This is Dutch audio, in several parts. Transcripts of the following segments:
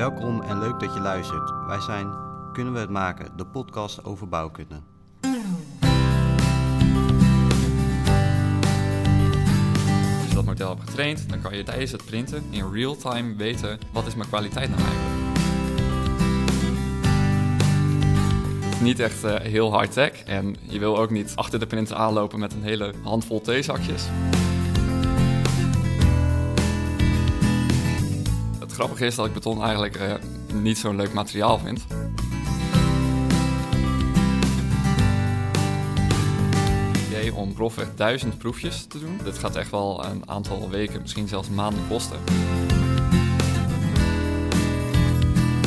Welkom en leuk dat je luistert. Wij zijn Kunnen we het maken, de podcast over bouwkunde. Als je dat model hebt getraind, dan kan je tijdens het printen in real time weten wat is mijn kwaliteit nou eigenlijk. Niet echt eh, heel high-tech en je wil ook niet achter de printer aanlopen met een hele handvol theezakjes. Het grappige is dat ik beton eigenlijk eh, niet zo'n leuk materiaal vind. idee om grofweg duizend proefjes te doen. Dit gaat echt wel een aantal weken, misschien zelfs maanden kosten.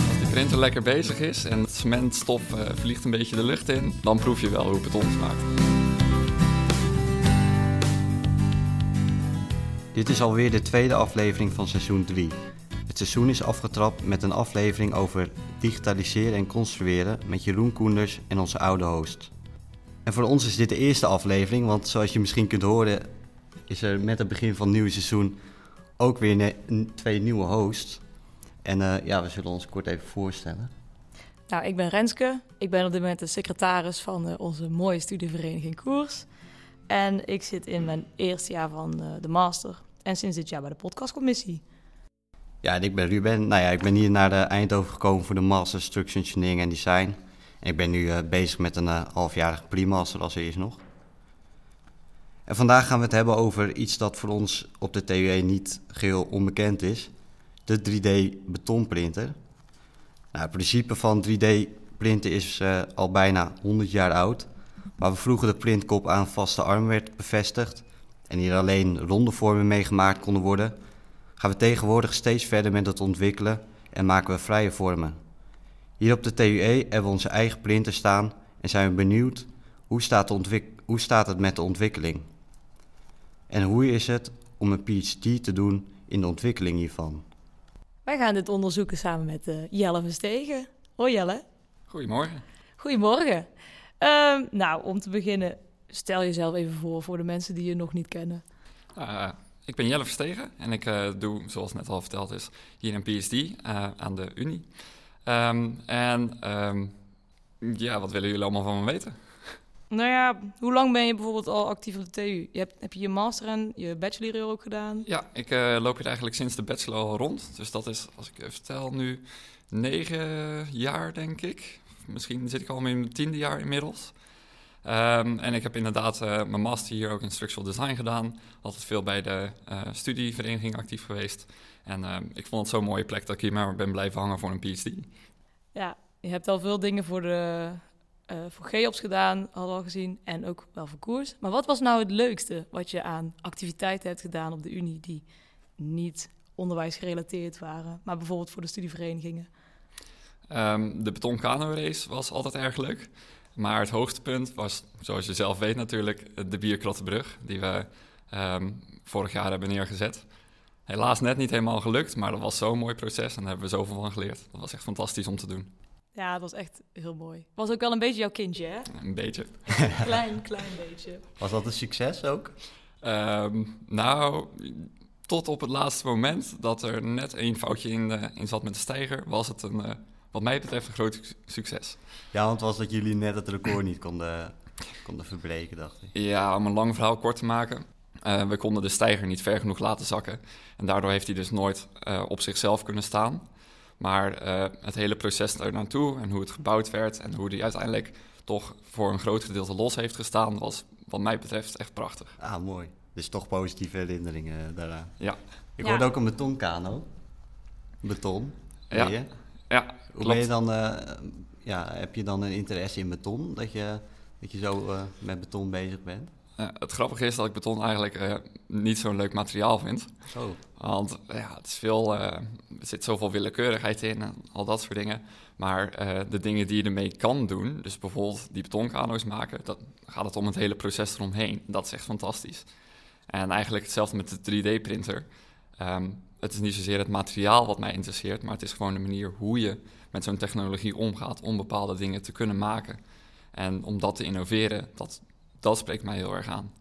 Als die printer lekker bezig is en het cementstof eh, vliegt een beetje de lucht in, dan proef je wel hoe beton smaakt. Dit is alweer de tweede aflevering van seizoen 3. Het seizoen is afgetrapt met een aflevering over digitaliseren en construeren met Jeroen Koenders en onze oude host. En voor ons is dit de eerste aflevering, want zoals je misschien kunt horen, is er met het begin van het nieuwe seizoen ook weer twee nieuwe hosts. En eh, ja, we zullen ons kort even voorstellen. Nou, ik ben Renske. Ik ben op dit moment de secretaris van eh, onze mooie studievereniging Koers. En ik zit in mijn eerste jaar van eh, de master. En sinds dit jaar bij de podcastcommissie. Ja, ik ben Ruben. Nou ja, ik ben hier naar de Eindhoven gekomen voor de Master Structure Engineering en Design. Ik ben nu eh, bezig met een eh, halfjarige pre-master als eerst nog. En vandaag gaan we het hebben over iets dat voor ons op de TUE niet geheel onbekend is. De 3D betonprinter. Nou, het principe van 3D printen is eh, al bijna 100 jaar oud. Waar we vroeger de printkop aan vaste arm werd bevestigd en hier alleen ronde vormen mee gemaakt konden worden, gaan we tegenwoordig steeds verder met het ontwikkelen en maken we vrije vormen. Hier op de TUE hebben we onze eigen printer staan en zijn we benieuwd hoe staat, de ontwik- hoe staat het met de ontwikkeling. En hoe is het om een PhD te doen in de ontwikkeling hiervan. Wij gaan dit onderzoeken samen met eh, Jelle Verstegen. Hoi Jelle. Goedemorgen. Goedemorgen. Ehm, nou, om te beginnen, stel jezelf even voor voor de mensen die je nog niet kennen. Uh, ik ben Jelle Verstegen en ik uh, doe, zoals net al verteld is, hier een PhD uh, aan de Unie. Um, en um, ja, wat willen jullie allemaal van me weten? Nou ja, hoe lang ben je bijvoorbeeld al actief op de TU? Je hebt, heb je je master en je bachelor hier ook gedaan? Ja, ik uh, loop hier eigenlijk sinds de bachelor al rond. Dus dat is, als ik even vertel, nu negen jaar, denk ik. Misschien zit ik al in mijn tiende jaar inmiddels. Um, en ik heb inderdaad uh, mijn master hier ook in structural design gedaan. Altijd veel bij de uh, studievereniging actief geweest. En uh, ik vond het zo'n mooie plek dat ik hier maar ben blijven hangen voor een PhD. Ja, je hebt al veel dingen voor, de, uh, voor GEOPS gedaan, hadden we al gezien. En ook wel voor koers. Maar wat was nou het leukste wat je aan activiteiten hebt gedaan op de Unie... die niet onderwijsgerelateerd waren, maar bijvoorbeeld voor de studieverenigingen? Um, de betonkano race was altijd erg leuk. Maar het hoogtepunt was, zoals je zelf weet natuurlijk, de Bierkrottenbrug, die we um, vorig jaar hebben neergezet. Helaas net niet helemaal gelukt, maar dat was zo'n mooi proces en daar hebben we zoveel van geleerd. Dat was echt fantastisch om te doen. Ja, dat was echt heel mooi. Was ook wel een beetje jouw kindje, hè? Een beetje. klein, klein beetje. Was dat een succes ook? Um, nou, tot op het laatste moment dat er net één foutje in, uh, in zat met de stijger, was het een... Wat mij betreft een groot succes. Ja, want was dat jullie net het record niet konden, konden verbreken, dacht ik. Ja, om een lang verhaal kort te maken. Uh, we konden de stijger niet ver genoeg laten zakken. En daardoor heeft hij dus nooit uh, op zichzelf kunnen staan. Maar uh, het hele proces er naartoe en hoe het gebouwd werd... en hoe die uiteindelijk toch voor een groot gedeelte los heeft gestaan... was wat mij betreft echt prachtig. Ah, mooi. Dus toch positieve herinneringen daaraan. Ja. Ik hoorde ook een betonkano. Beton. Ja. Ja, Hoe ben je dan, uh, ja, heb je dan een interesse in beton, dat je, dat je zo uh, met beton bezig bent? Uh, het grappige is dat ik beton eigenlijk niet zo'n leuk materiaal vind. Oh. Want ja, het is veel, er zit zoveel willekeurigheid in en al dat soort dingen. Maar de dingen die je ermee kan doen, dus bijvoorbeeld die betonkano's maken, dan gaat het om het hele proces eromheen. Dat is echt fantastisch. En eigenlijk hetzelfde met de 3D-printer. Um, het is niet zozeer het materiaal wat mij interesseert, maar het is gewoon de manier hoe je met zo'n technologie omgaat om bepaalde dingen te kunnen maken. En om dat te innoveren, dat, dat spreekt mij heel erg aan.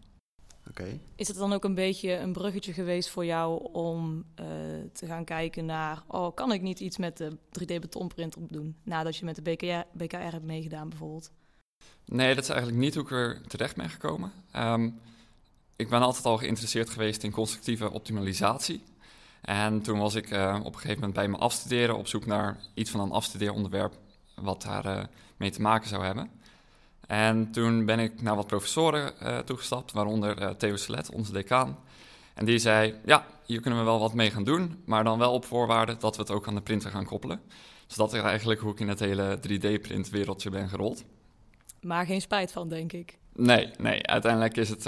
Okay. Is het dan ook een beetje een bruggetje geweest voor jou om uh, het te gaan kijken naar... oh, kan ik niet iets met de 3D-betonprinter doen... nadat je met de BKR, BKR hebt meegedaan bijvoorbeeld? Nee, dat is eigenlijk niet hoe ik er terecht ben gekomen. Ehm, ik ben altijd al geïnteresseerd geweest in constructieve optimalisatie. En toen was ik uh, op een gegeven moment bij mijn afstuderen op zoek naar iets van een afstudeeronderwerp wat daar uh, mee te maken zou hebben. En toen ben ik naar wat professoren uh, toegestapt, waaronder Theo Selet, onze decaan. En die zei, ja, hier kunnen we wel wat mee gaan doen, maar dan wel op voorwaarde dat we het ook aan de printer gaan koppelen. Dus dat is eigenlijk hoe ik in het hele 3D-printwereldje ben gerold. Maar geen spijt van, denk ik. Nee, nee. Uiteindelijk is het...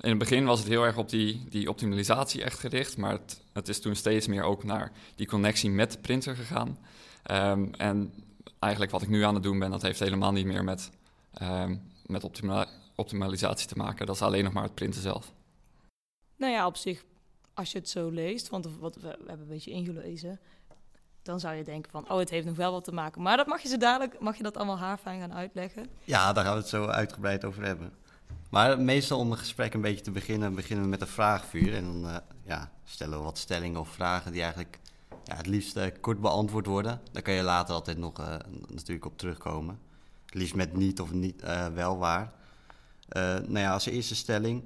In het begin was het heel erg op die, die optimalisatie echt gericht, maar het, het is toen steeds meer ook naar die connectie met de printer gegaan. Um, en eigenlijk wat ik nu aan het doen ben, dat heeft helemaal niet meer met, um, met optima optimalisatie te maken. Dat is alleen nog maar het printen zelf. Nou ja, op zich, als je het zo leest, want wat, we, we hebben een beetje ingelezen, dan zou je denken van, oh, het heeft nog wel wat te maken. Maar dat mag je ze dadelijk, mag je dat allemaal haarfijn gaan uitleggen? Ja, daar gaan we het zo uitgebreid over hebben. Maar meestal om een gesprek een beetje te beginnen, beginnen we met een vraagvuur. En dan uh, ja, stellen we wat stellingen of vragen die eigenlijk ja, het liefst uh, kort beantwoord worden. Daar kan je later altijd nog uh, natuurlijk op terugkomen. Het liefst met niet of niet wel waar. nou ja, als eerste stelling.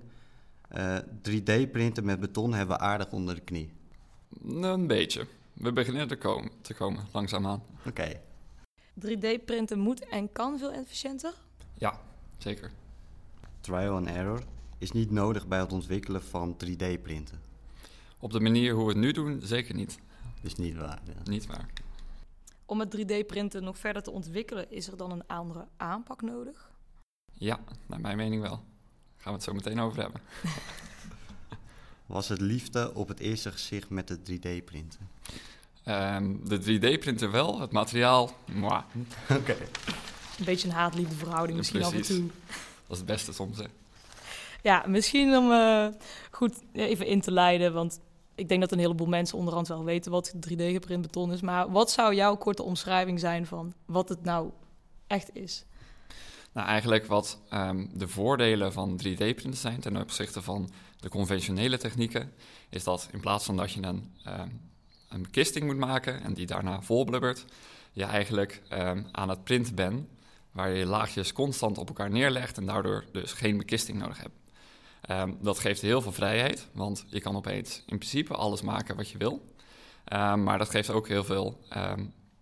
3D-printen met beton hebben we aardig onder de knie. Een beetje. We beginnen te komen, te komen langzaamaan. Oké. 3D-printen moet en kan veel efficiënter? Ja, zeker. Trial and error is niet nodig bij het ontwikkelen van 3D-printen. Op de manier hoe we het nu doen, zeker niet. Is niet waar. Ja. Niet waar. Om het 3D-printen nog verder te ontwikkelen, is er dan een andere aanpak nodig? Ja, naar mijn mening wel. Daar gaan we het zo meteen over hebben. Was het liefde op het eerste gezicht met de 3D-printen? Um, de 3D-printer wel, het materiaal, Oké. Okay. Een beetje een haat-liefde verhouding misschien af en toe. Dat is het beste soms, hè? Ja, misschien om uh, goed even in te leiden, want ik denk dat een heleboel mensen onderhand wel weten wat 3D-geprint beton is. Maar wat zou jouw korte omschrijving zijn van wat het nou echt is? Nou, eigenlijk wat um, de voordelen van 3D-printen zijn ten opzichte van de conventionele technieken, is dat in plaats van dat je een, um, een bekisting moet maken en die daarna volblubbert, je eigenlijk um, aan het printen bent, waar je laagjes constant op elkaar neerlegt en daardoor dus geen bekisting nodig hebt. Um, dat geeft heel veel vrijheid, want je kan opeens in principe alles maken wat je wil. maar dat geeft ook heel veel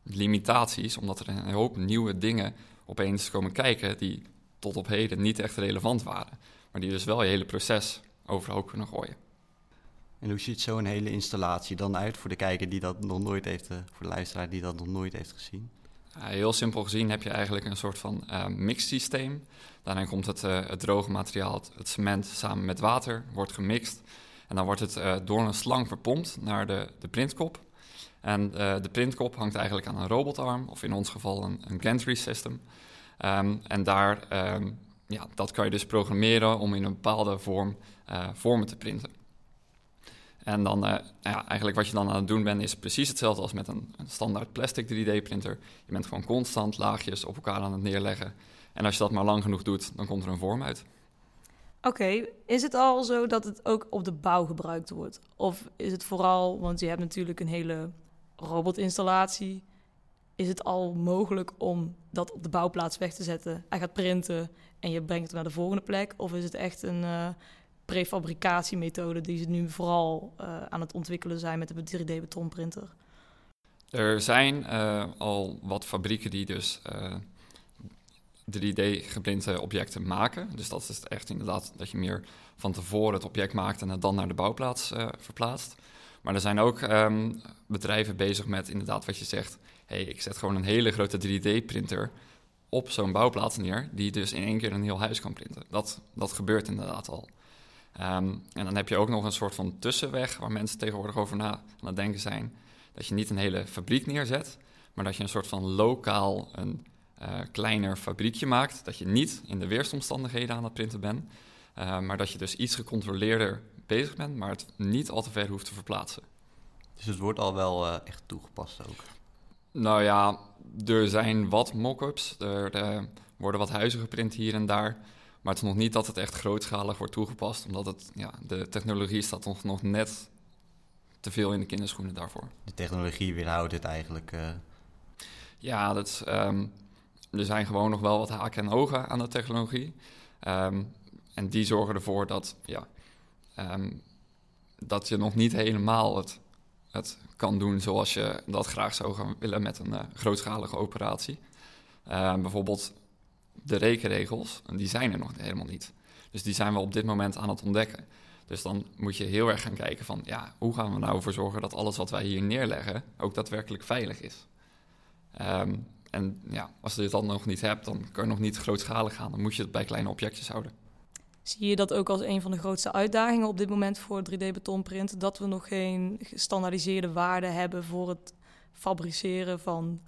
limitaties, omdat er een hoop nieuwe dingen opeens komen kijken die tot op heden niet echt relevant waren. Maar die dus wel je hele proces overhoop kunnen gooien. En hoe ziet zo'n hele installatie dan uit voor de kijker die dat nog nooit heeft, uh, voor de luisteraar die dat nog nooit heeft gezien? Uh, heel simpel gezien heb je eigenlijk een soort van uh, mixsysteem. Daarin komt het, het droge materiaal, het, cement samen met water, wordt gemixt. En dan wordt het door een slang verpompt naar de, de printkop. En de printkop hangt eigenlijk aan een robotarm, of in ons geval een, een gantry system. Um, en daar, um, ja, dat kan je dus programmeren om in een bepaalde vorm vormen te printen. En dan, uh, ja, eigenlijk wat je dan aan het doen bent, is precies hetzelfde als met een, een standaard plastic 3D-printer. Je bent gewoon constant laagjes op elkaar aan het neerleggen. En als je dat maar lang genoeg doet, dan komt er een vorm uit. Oké, is het al zo dat het ook op de bouw gebruikt wordt? Of is het vooral, want je hebt natuurlijk een hele robotinstallatie. Is het al mogelijk om dat op de bouwplaats weg te zetten? Hij gaat printen en je brengt het naar de volgende plek? Of is het echt een uh, prefabricatiemethode die ze nu vooral uh, aan het ontwikkelen zijn met de 3D-betonprinter? Er zijn uh, al wat fabrieken die dus 3D-geprinte objecten maken. Dus dat is echt inderdaad dat je meer van tevoren het object maakt en het dan naar de bouwplaats verplaatst. Maar er zijn ook um, bedrijven bezig met inderdaad wat je zegt. hey, ik zet gewoon een hele grote 3D-printer op zo'n bouwplaats neer, die dus in één keer een heel huis kan printen. Dat, dat gebeurt inderdaad al. Um, en dan heb je ook nog een soort van tussenweg waar mensen tegenwoordig over na aan het denken zijn. Dat je niet een hele fabriek neerzet, maar dat je een soort van lokaal een uh, kleiner fabriekje maakt. Dat je niet in de weersomstandigheden aan het printen bent, uh, maar dat je dus iets gecontroleerder bezig bent, maar het niet al te ver hoeft te verplaatsen. Dus het wordt al wel uh, echt toegepast ook? Nou ja, er zijn wat mock-ups. Er, er, worden wat huizen geprint hier en daar. Maar het is nog niet dat het echt grootschalig wordt toegepast, omdat het, ja, de technologie staat nog, nog net te veel in de kinderschoenen daarvoor. De technologie weerhoudt het eigenlijk. Uh... Ja, dat is, ehm, er zijn gewoon nog wel wat haken en ogen aan de technologie. Ehm, en die zorgen ervoor dat, ja, ehm, dat je nog niet helemaal het, het kan doen zoals je dat graag zou gaan willen met een uh, grootschalige operatie. bijvoorbeeld de rekenregels, die zijn er nog helemaal niet. Dus die zijn we op dit moment aan het ontdekken. Dus dan moet je heel erg gaan kijken van, ja, hoe gaan we nou ervoor zorgen dat alles wat wij hier neerleggen ook daadwerkelijk veilig is. Ehm, en ja, als je dan nog niet hebt, dan kan je nog niet grootschalig gaan. Dan moet je het bij kleine objectjes houden. Zie je dat ook als een van de grootste uitdagingen op dit moment voor 3D-betonprint? Dat we nog geen gestandaardiseerde waarden hebben voor het fabriceren van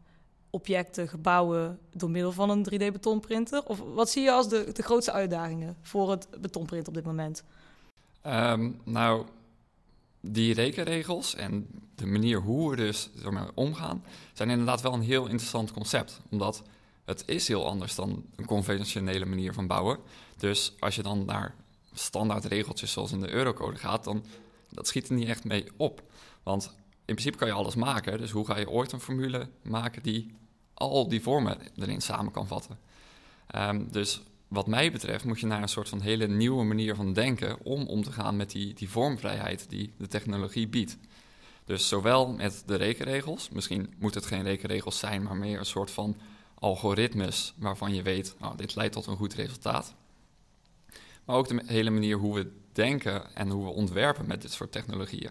objecten, gebouwen door middel van een 3D-betonprinter? Of wat zie je als de, de grootste uitdagingen voor het betonprint op dit moment? Um, nou, die rekenregels en de manier hoe we dus ermee omgaan, zijn inderdaad wel een heel interessant concept. Omdat het is heel anders dan een conventionele manier van bouwen. Dus als je dan naar standaard regeltjes zoals in de eurocode gaat, dan dat schiet er niet echt mee op. Want in principe kan je alles maken. Dus hoe ga je ooit een formule maken die al die vormen erin samen kan vatten? Um, dus wat mij betreft moet je naar een soort van hele nieuwe manier van denken om om te gaan met die, die vormvrijheid die de technologie biedt. Dus zowel met de rekenregels, misschien moet het geen rekenregels zijn, maar meer een soort van algoritmes waarvan je weet, nou, dit leidt tot een goed resultaat. Maar ook de hele manier hoe we denken en hoe we ontwerpen met dit soort technologieën.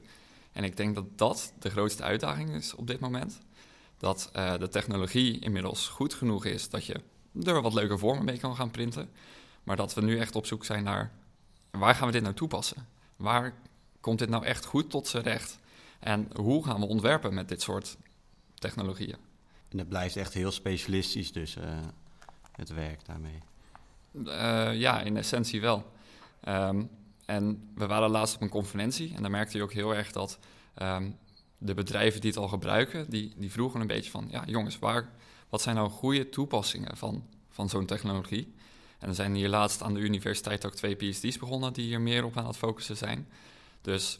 En ik denk dat dat de grootste uitdaging is op dit moment. Dat uh, de technologie inmiddels goed genoeg is dat je er wat leuke vormen mee kan gaan printen. Maar dat we nu echt op zoek zijn naar waar gaan we dit nou toepassen? Waar komt dit nou echt goed tot zijn recht? En hoe gaan we ontwerpen met dit soort technologieën? En het blijft echt heel specialistisch, dus uh, het werk daarmee. Uh, ja, in essentie wel. Um, en we waren laatst op een conferentie en daar merkte je ook heel erg dat um, de bedrijven die het al gebruiken, die, die vroegen een beetje van, ja jongens, waar, wat zijn nou goede toepassingen van, van zo'n technologie? En er zijn hier laatst aan de universiteit ook twee PhD's begonnen die hier meer op aan het focussen zijn. Dus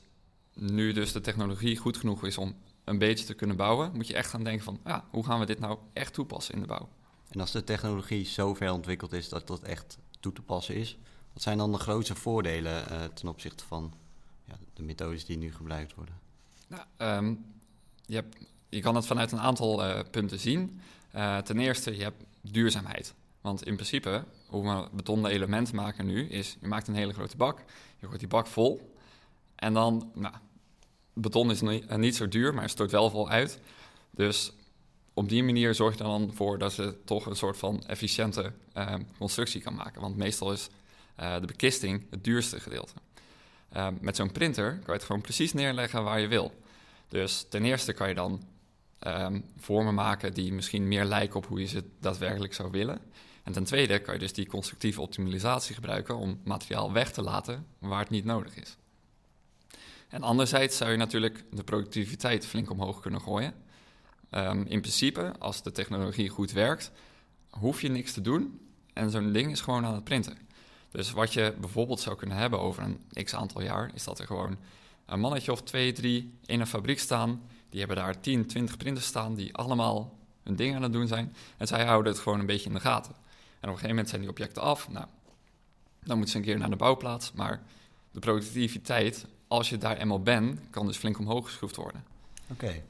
nu dus de technologie goed genoeg is om een beetje te kunnen bouwen, moet je echt gaan denken van, ja, hoe gaan we dit nou echt toepassen in de bouw? En als de technologie zo ver ontwikkeld is dat dat echt toe te passen is, wat zijn dan de grootste voordelen uh, ten opzichte van ja, de methodes die nu gebruikt worden? Nou, um, je, hebt, je, kan het vanuit een aantal uh, punten zien. Uh, ten eerste, je hebt duurzaamheid. Want in principe, hoe we betonnen elementen maken nu, is je maakt een hele grote bak, je gooit die bak vol en dan, nou, beton is niet, zo duur, maar het stort wel vol uit. Dus op die manier zorg je dan voor dat je toch een soort van efficiënte uh, constructie kan maken. Want meestal is de bekisting het duurste gedeelte. Uh, met zo'n printer kan je het gewoon precies neerleggen waar je wil. Dus ten eerste kan je dan um, vormen maken die misschien meer lijken op hoe je ze daadwerkelijk zou willen. En ten tweede kan je dus die constructieve optimalisatie gebruiken om materiaal weg te laten waar het niet nodig is. En anderzijds zou je natuurlijk de productiviteit flink omhoog kunnen gooien. Um, in principe, als de technologie goed werkt, hoef je niks te doen en zo'n ding is gewoon aan het printen. Dus wat je bijvoorbeeld zou kunnen hebben over een x aantal jaar, is dat er gewoon een mannetje of twee, drie in een fabriek staan. Die hebben daar 10, 20 printers staan die allemaal hun ding aan het doen zijn. En zij houden het gewoon een beetje in de gaten. En op een gegeven moment zijn die objecten af. Nou, dan moeten ze een keer naar de bouwplaats. Maar de productiviteit, als je daar eenmaal bent, kan dus flink omhoog geschroefd worden. Oké.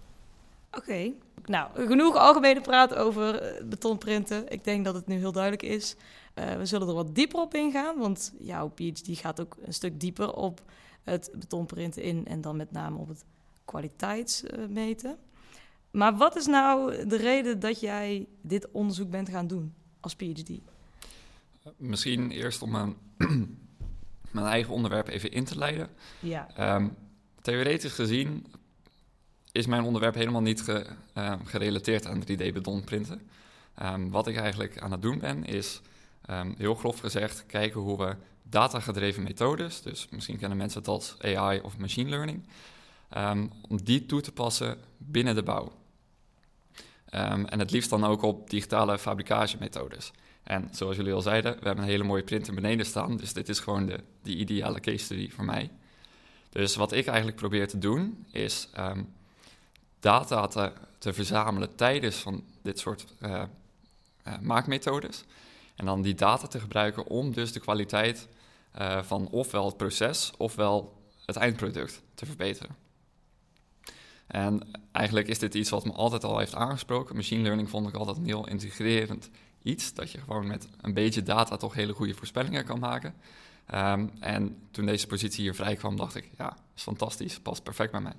Oké. Nou, genoeg algemene praat over eh, betonprinten. Ik denk dat het nu heel duidelijk is. Uh, we zullen er wat dieper op ingaan, want jouw PhD gaat ook een stuk dieper op het betonprinten in en dan met name op het kwaliteitsmeten. Maar wat is nou de reden dat jij dit onderzoek bent gaan doen als PhD? Misschien eerst om mijn, mijn eigen onderwerp even in te leiden. Ja. Um, theoretisch gezien is mijn onderwerp helemaal niet ge, uh, gerelateerd aan 3D-betonprinten. Um, wat ik eigenlijk aan het doen ben, is um, heel grof gezegd kijken hoe we datagedreven methodes, dus misschien kennen mensen als AI of machine learning, um, om die toe te passen binnen de bouw. Um, en het liefst dan ook op digitale fabrikagemethodes. En zoals jullie al zeiden, we hebben een hele mooie printer beneden staan, dus dit is gewoon de, de ideale case study voor mij. Dus wat ik eigenlijk probeer te doen, is ehm, data te, te, verzamelen tijdens van dit soort uh, maakmethodes. En dan die data te gebruiken om dus de kwaliteit uh, van ofwel het proces ofwel het eindproduct te verbeteren. En eigenlijk is dit iets wat me altijd al heeft aangesproken. Machine learning vond ik altijd een heel integrerend iets. Dat je gewoon met een beetje data toch hele goede voorspellingen kan maken. Um, en toen deze positie hier vrij kwam, dacht ik, ja, is fantastisch, past perfect bij mij.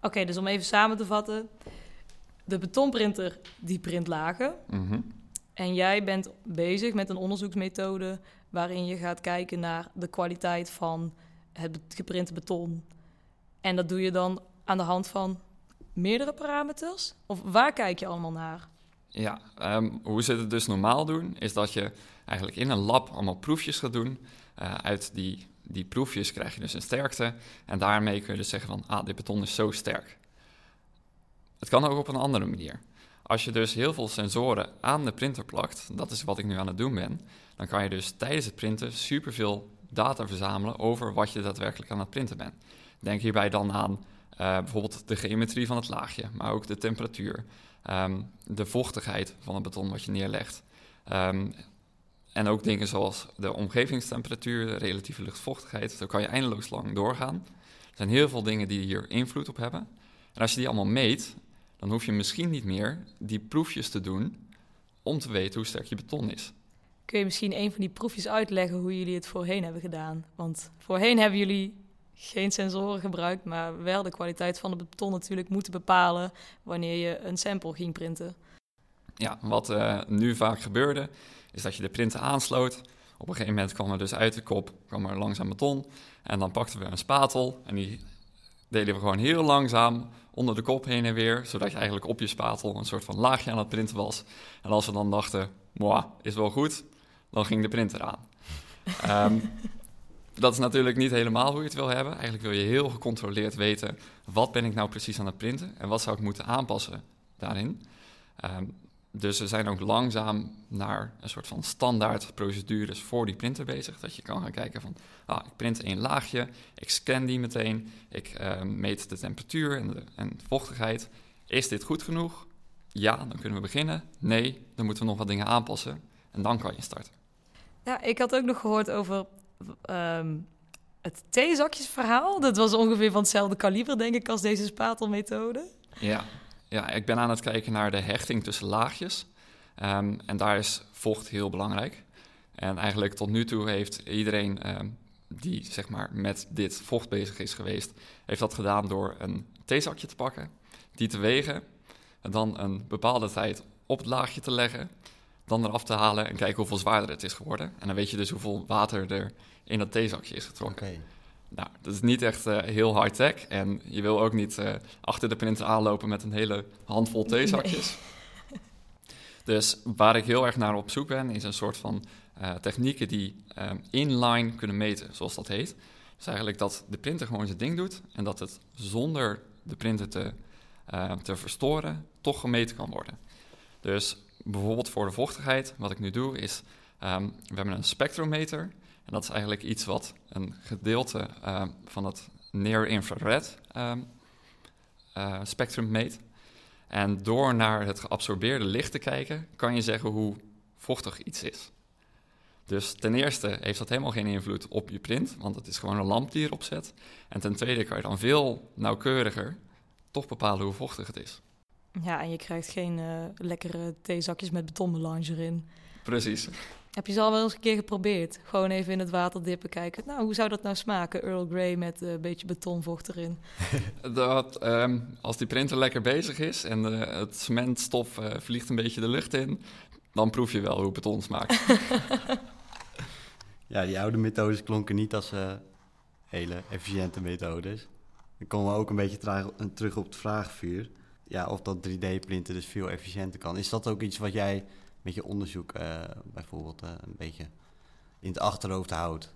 Oké, dus om even samen te vatten. De betonprinter die print lagen. Mm En jij bent bezig met een onderzoeksmethode waarin je gaat kijken naar de kwaliteit van het geprinte beton. En dat doe je dan aan de hand van meerdere parameters? Of waar kijk je allemaal naar? Ja, um, hoe ze het dus normaal doen, is dat je eigenlijk in een lab allemaal proefjes gaat doen. Uh, uit die, die proefjes krijg je dus een sterkte. En daarmee kun je dus zeggen van, ah, dit beton is zo sterk. Het kan ook op een andere manier. Als je dus heel veel sensoren aan de printer plakt, dat is wat ik nu aan het doen ben, dan kan je dus tijdens het printen superveel data verzamelen over wat je daadwerkelijk aan het printen bent. Denk hierbij dan aan uh, bijvoorbeeld de geometrie van het laagje, maar ook de temperatuur, um, de vochtigheid van het beton wat je neerlegt. Um, en ook dingen zoals de omgevingstemperatuur, de relatieve luchtvochtigheid. Zo kan je eindeloos lang doorgaan. Er zijn heel veel dingen die hier invloed op hebben. En als je die allemaal meet, dan hoef je misschien niet meer die proefjes te doen om te weten hoe sterk je beton is. Kun je misschien een van die proefjes uitleggen hoe jullie het voorheen hebben gedaan? Want voorheen hebben jullie geen sensoren gebruikt, maar wel de kwaliteit van het beton natuurlijk moeten bepalen wanneer je een sample ging printen. Ja, wat uh, nu vaak gebeurde, is dat je de printer aansloot. Op een gegeven moment kwam er dus uit de kop kwam er langzaam beton. En dan pakten we een spatel en die deden we gewoon heel langzaam onder de kop heen en weer, zodat je eigenlijk op je spatel een soort van laagje aan het printen was. En als we dan dachten, moi, is wel goed, dan ging de printer aan. um, dat is natuurlijk niet helemaal hoe je het wil hebben. Eigenlijk wil je heel gecontroleerd weten, wat ben ik nou precies aan het printen en wat zou ik moeten aanpassen daarin. Um, dus we zijn ook langzaam naar een soort van standaard procedures voor die printer bezig. Dat je kan gaan kijken van, ah, ik print één laagje, ik scan die meteen, ik uh, meet de temperatuur en de en vochtigheid. Is dit goed genoeg? Ja, dan kunnen we beginnen. Nee, dan moeten we nog wat dingen aanpassen en dan kan je starten. Ja, ik had ook nog gehoord over um, het theezakjesverhaal. Dat was ongeveer van hetzelfde kaliber, denk ik, als deze spatelmethode. Ja, ja, ik ben aan het kijken naar de hechting tussen laagjes. Um, en daar is vocht heel belangrijk. En eigenlijk tot nu toe heeft iedereen um, die zeg maar, met dit vocht bezig is geweest, heeft dat gedaan door een theezakje te pakken, die te wegen, en dan een bepaalde tijd op het laagje te leggen, dan eraf te halen en kijken hoeveel zwaarder het is geworden. En dan weet je dus hoeveel water er in dat theezakje is getrokken. Nou, dat is niet echt uh, heel high-tech. En je wil ook niet uh, achter de printer aanlopen met een hele handvol theezakjes. Nee. Dus waar ik heel erg naar op zoek ben, is een soort van uh, technieken die inline kunnen meten, zoals dat heet. Dus eigenlijk dat de printer gewoon zijn ding doet en dat het zonder de printer te, te verstoren toch gemeten kan worden. Dus bijvoorbeeld voor de vochtigheid, wat ik nu doe, is um, we hebben een spectrometer. En dat is eigenlijk iets wat een gedeelte uh, van het near-infrared um, uh, spectrum meet. En door naar het geabsorbeerde licht te kijken, kan je zeggen hoe vochtig iets is. Dus ten eerste heeft dat helemaal geen invloed op je print, want het is gewoon een lamp die erop zet. En ten tweede kan je dan veel nauwkeuriger toch bepalen hoe vochtig het is. Ja, en je krijgt geen uh, lekkere theezakjes met betonmelange erin. Precies. Heb je ze al wel eens een keer geprobeerd? Gewoon even in het water dippen, kijken. Nou, hoe zou dat nou smaken? Earl Grey met uh, een beetje betonvocht erin. dat, um, als die printer lekker bezig is en uh, het cementstof uh, vliegt een beetje de lucht in, dan proef je wel hoe beton smaakt. ja, die oude methodes klonken niet als hele efficiënte methodes. Dan komen we ook een beetje terug op het vraagvuur. Ja, of dat 3D-printen dus veel efficiënter kan. Is dat ook iets wat jij met je onderzoek uh, bijvoorbeeld uh, een beetje in het achterhoofd houdt.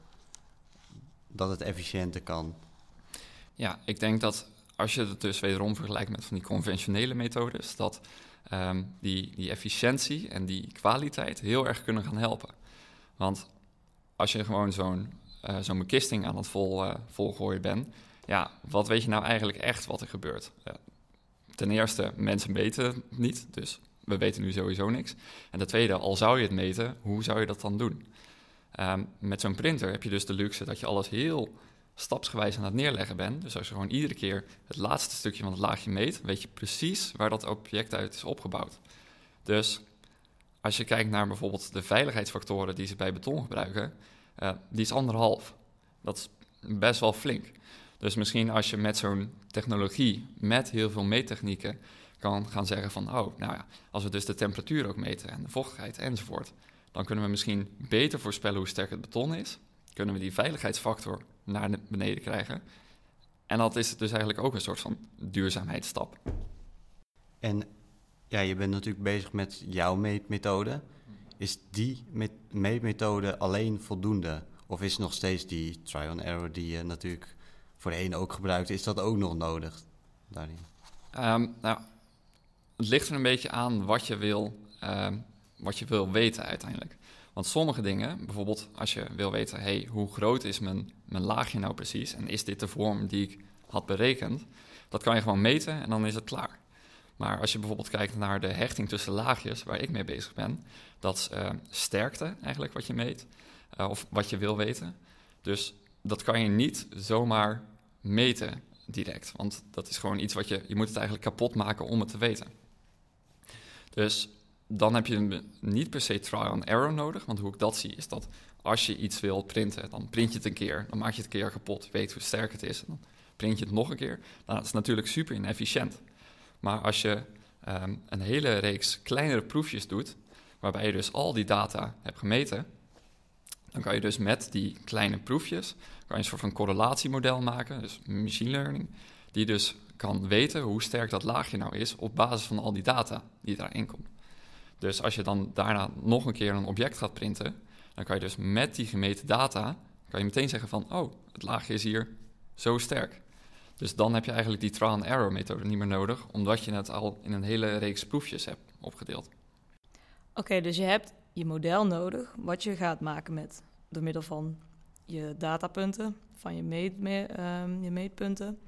Dat het efficiënter kan. Ja, ik denk dat als je het dus wederom vergelijkt met van die conventionele methodes, dat um, die, die efficiëntie en die kwaliteit heel erg kunnen gaan helpen. Want als je gewoon zo'n uh, zo'n bekisting aan het vol, volgooien bent, ja, wat weet je nou eigenlijk echt wat er gebeurt? Ten eerste, mensen meten het niet, dus we weten nu sowieso niks. En ten tweede, al zou je het meten, hoe zou je dat dan doen? Ehm, met zo'n printer heb je dus de luxe dat je alles heel stapsgewijs aan het neerleggen bent. Dus als je gewoon iedere keer het laatste stukje van het laagje meet, weet je precies waar dat object uit is opgebouwd. Dus als je kijkt naar bijvoorbeeld de veiligheidsfactoren die ze bij beton gebruiken, uh, die is anderhalf. Dat is best wel flink. Dus misschien als je met zo'n technologie, met heel veel meettechnieken, kan gaan zeggen van, oh, nou ja, als we dus de temperatuur ook meten en de vochtigheid enzovoort, dan kunnen we misschien beter voorspellen hoe sterk het beton is. Kunnen we die veiligheidsfactor naar beneden krijgen. En dat is dus eigenlijk ook een soort van duurzaamheidsstap. En ja, je bent natuurlijk bezig met jouw meetmethode. Is die meetmethode alleen voldoende? Of is nog steeds die trial and error die je natuurlijk voor de ene ook gebruikt, is dat ook nog nodig daarin? Um, nou, het ligt er een beetje aan wat je wil, um, wat je wil weten uiteindelijk. Want sommige dingen, bijvoorbeeld als je wil weten, hey, hoe groot is mijn, mijn laagje nou precies en is dit de vorm die ik had berekend, dat kan je gewoon meten en dan is het klaar. Maar als je bijvoorbeeld kijkt naar de hechting tussen laagjes, waar ik mee bezig ben, dat is uh, sterkte eigenlijk wat je meet, uh, of wat je wil weten. Dus dat kan je niet zomaar meten direct, want dat is gewoon iets wat je, je moet het eigenlijk kapot maken om het te weten. Dus dan heb je niet per se trial and error nodig. Want hoe ik dat zie is dat als je iets wil printen, dan print je het een keer. Dan maak je het een keer kapot, weet hoe sterk het is. En dan print je het nog een keer. Nou, dat is natuurlijk super inefficiënt. Maar als je um, een hele reeks kleinere proefjes doet, waarbij je dus al die data hebt gemeten, dan kan je dus met die kleine proefjes kan je een soort van correlatiemodel maken, dus machine learning, die dus kan weten hoe sterk dat laagje nou is op basis van al die data die daarin komt. Dus als je dan daarna nog een keer een object gaat printen, dan kan je dus met die gemeten data, kan je meteen zeggen van, oh, het laagje is hier zo sterk. Dus dan heb je eigenlijk die trial and error methode niet meer nodig, omdat je het al in een hele reeks proefjes hebt opgedeeld. Oké, dus je hebt je model nodig, wat je gaat maken met door middel van je datapunten, van je, meet, ehm, je meetpunten.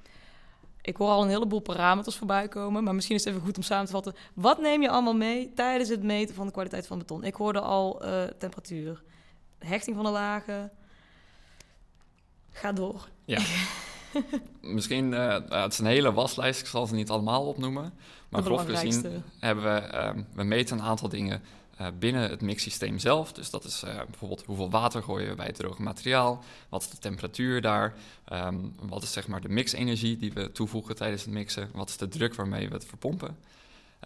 Ik hoor al een heleboel parameters voorbij komen, maar misschien is het even goed om samen te vatten. Wat neem je allemaal mee tijdens het meten van de kwaliteit van beton? Ik hoorde al uh, temperatuur, hechting van de lagen. Ga door. Ja. misschien, uh, het is een hele waslijst, ik zal ze niet allemaal opnoemen. Maar grof gezien hebben we, uh, we meten een aantal dingen uh, binnen het mixsysteem zelf. Dus dat is uh, bijvoorbeeld hoeveel water gooien we bij het droge materiaal, wat is de temperatuur daar, um, wat is zeg maar de mixenergie die we toevoegen tijdens het mixen, wat is de druk waarmee we het verpompen.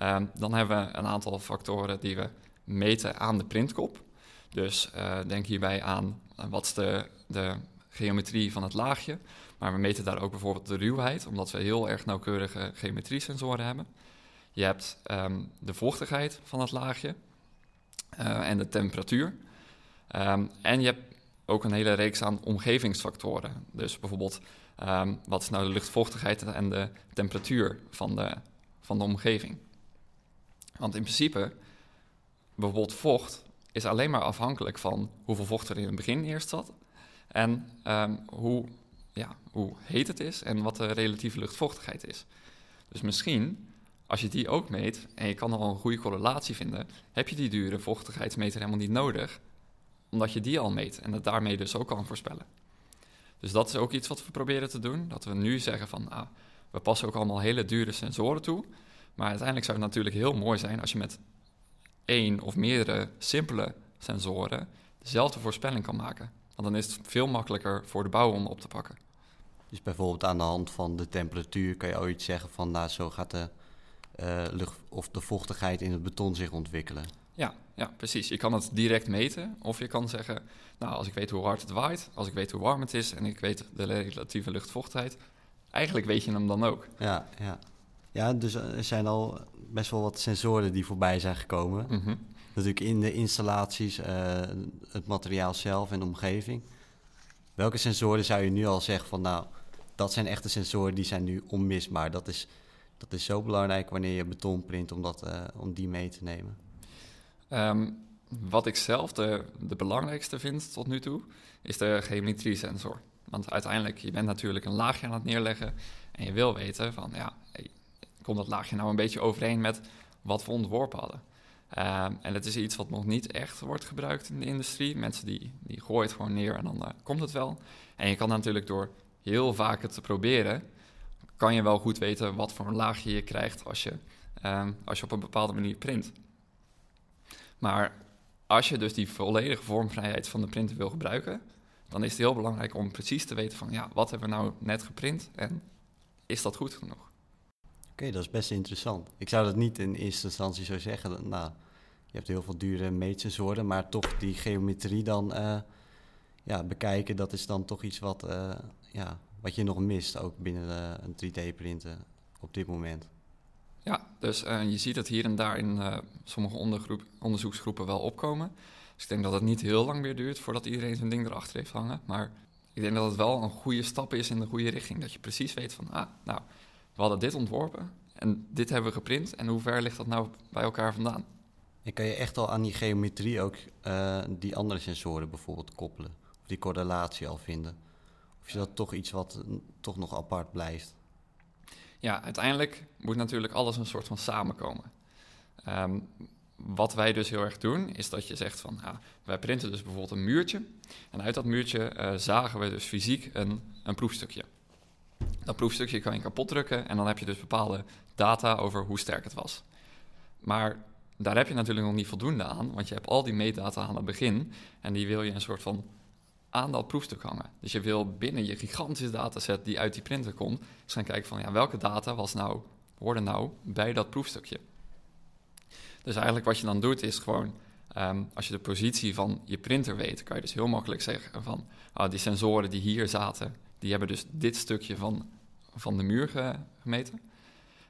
Um, dan hebben we een aantal factoren die we meten aan de printkop. Dus uh, denk hierbij aan wat is de, de geometrie van het laagje. Maar we meten daar ook bijvoorbeeld de ruwheid, omdat we heel erg nauwkeurige geometriesensoren hebben. Je hebt um, de vochtigheid van het laagje. Uh, en de temperatuur. Um, en je hebt ook een hele reeks aan omgevingsfactoren. Dus bijvoorbeeld, um, wat is nou de luchtvochtigheid en de temperatuur van de, van de omgeving? Want in principe, bijvoorbeeld vocht is alleen maar afhankelijk van hoeveel vocht er in het begin eerst zat. En um, hoe, ja, hoe heet het is en wat de relatieve luchtvochtigheid is. Dus misschien als je die ook meet en je kan al een goede correlatie vinden, heb je die dure vochtigheidsmeter helemaal niet nodig, omdat je die al meet en het daarmee dus ook kan voorspellen. Dus dat is ook iets wat we proberen te doen, dat we nu zeggen van, nou, we passen ook allemaal hele dure sensoren toe, maar uiteindelijk zou het natuurlijk heel mooi zijn als je met één of meerdere simpele sensoren dezelfde voorspelling kan maken. Want dan is het veel makkelijker voor de bouw om op te pakken. Dus bijvoorbeeld aan de hand van de temperatuur kan je ooit zeggen van, nou, zo gaat de uh, lucht of de vochtigheid in het beton zich ontwikkelen. Ja, ja, precies. Je kan het direct meten. Of je kan zeggen, nou, als ik weet hoe hard het waait, als ik weet hoe warm het is en ik weet de relatieve luchtvochtigheid, eigenlijk weet je hem dan ook. Ja, ja. Ja, dus er zijn al best wel wat sensoren die voorbij zijn gekomen. Mm Natuurlijk in de installaties, uh, het materiaal zelf en de omgeving. Welke sensoren zou je nu al zeggen van, nou, dat zijn echte sensoren die zijn nu onmisbaar. Dat is dat is zo belangrijk wanneer je beton print om, dat, uh, om die mee te nemen. Um, wat ik zelf de, de belangrijkste vind tot nu toe, is de geometriesensor. Want uiteindelijk, je bent natuurlijk een laagje aan het neerleggen en je wil weten van, ja, komt dat laagje nou een beetje overeen met wat we ontworpen hadden? Ehm, en het is iets wat nog niet echt wordt gebruikt in de industrie. Mensen die, die gooien het gewoon neer en dan eh, komt het wel. En je kan natuurlijk door heel vaak het te proberen, kan je wel goed weten wat voor een laagje je krijgt als je, ehm, als je op een bepaalde manier print. Maar als je dus die volledige vormvrijheid van de printer wil gebruiken, dan is het heel belangrijk om precies te weten van ja, wat hebben we nou net geprint en is dat goed genoeg? Oké, dat is best interessant. Ik zou dat niet in eerste instantie zo zeggen. Nou, je hebt heel veel dure meetsensoren, maar toch die geometrie dan uh, ja, bekijken, dat is dan toch iets wat, uh, ja, wat je nog mist, ook binnen uh, een 3D-printen op dit moment. Ja, dus je ziet het hier en daar in sommige onderzoeksgroepen wel opkomen. Dus ik denk dat het niet heel lang meer duurt voordat iedereen zijn ding erachter heeft hangen. Maar ik denk dat het wel een goede stap is in de goede richting. Dat je precies weet van, ah, nou, we hadden dit ontworpen en dit hebben we geprint. En hoe ver ligt dat nou bij elkaar vandaan? En kan je echt al aan die geometrie ook uh, die andere sensoren bijvoorbeeld koppelen? Of die correlatie al vinden? Is dat toch iets wat toch nog apart blijft? Ja, uiteindelijk moet natuurlijk alles een soort van samenkomen. Um, wat wij dus heel erg doen, is dat je zegt van, ja, wij printen dus bijvoorbeeld een muurtje. En uit dat muurtje uh, zagen we dus fysiek een, een proefstukje. Dat proefstukje kan je kapot drukken en dan heb je dus bepaalde data over hoe sterk het was. Maar daar heb je natuurlijk nog niet voldoende aan, want je hebt al die meetdata aan het begin en die wil je een soort van aan dat proefstuk hangen. Dus je wil binnen je gigantische dataset die uit die printer komt, eens gaan kijken van ja, welke data was nou, hoorde nou bij dat proefstukje. Dus eigenlijk wat je dan doet is gewoon, um, als je de positie van je printer weet, kan je dus heel makkelijk zeggen van oh, die sensoren die hier zaten, die hebben dus dit stukje van, van de muur gemeten.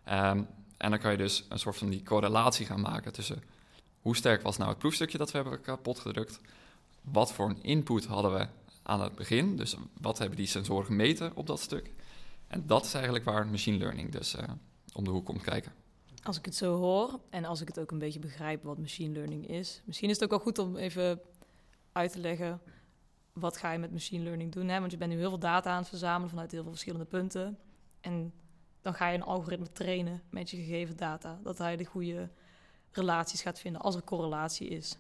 Um, en dan kan je dus een soort van die correlatie gaan maken tussen hoe sterk was nou het proefstukje dat we hebben kapot gedrukt, wat voor een input hadden we aan het begin, dus wat hebben die sensoren gemeten op dat stuk. En dat is eigenlijk waar machine learning dus uh, om de hoek komt kijken. Als ik het zo hoor en als ik het ook een beetje begrijp wat machine learning is, misschien is het ook wel goed om even uit te leggen wat ga je met machine learning doen. Hè? Want je bent nu heel veel data aan het verzamelen vanuit heel veel verschillende punten. En dan ga je een algoritme trainen met je gegeven data. Dat hij de goede relaties gaat vinden als er correlatie is.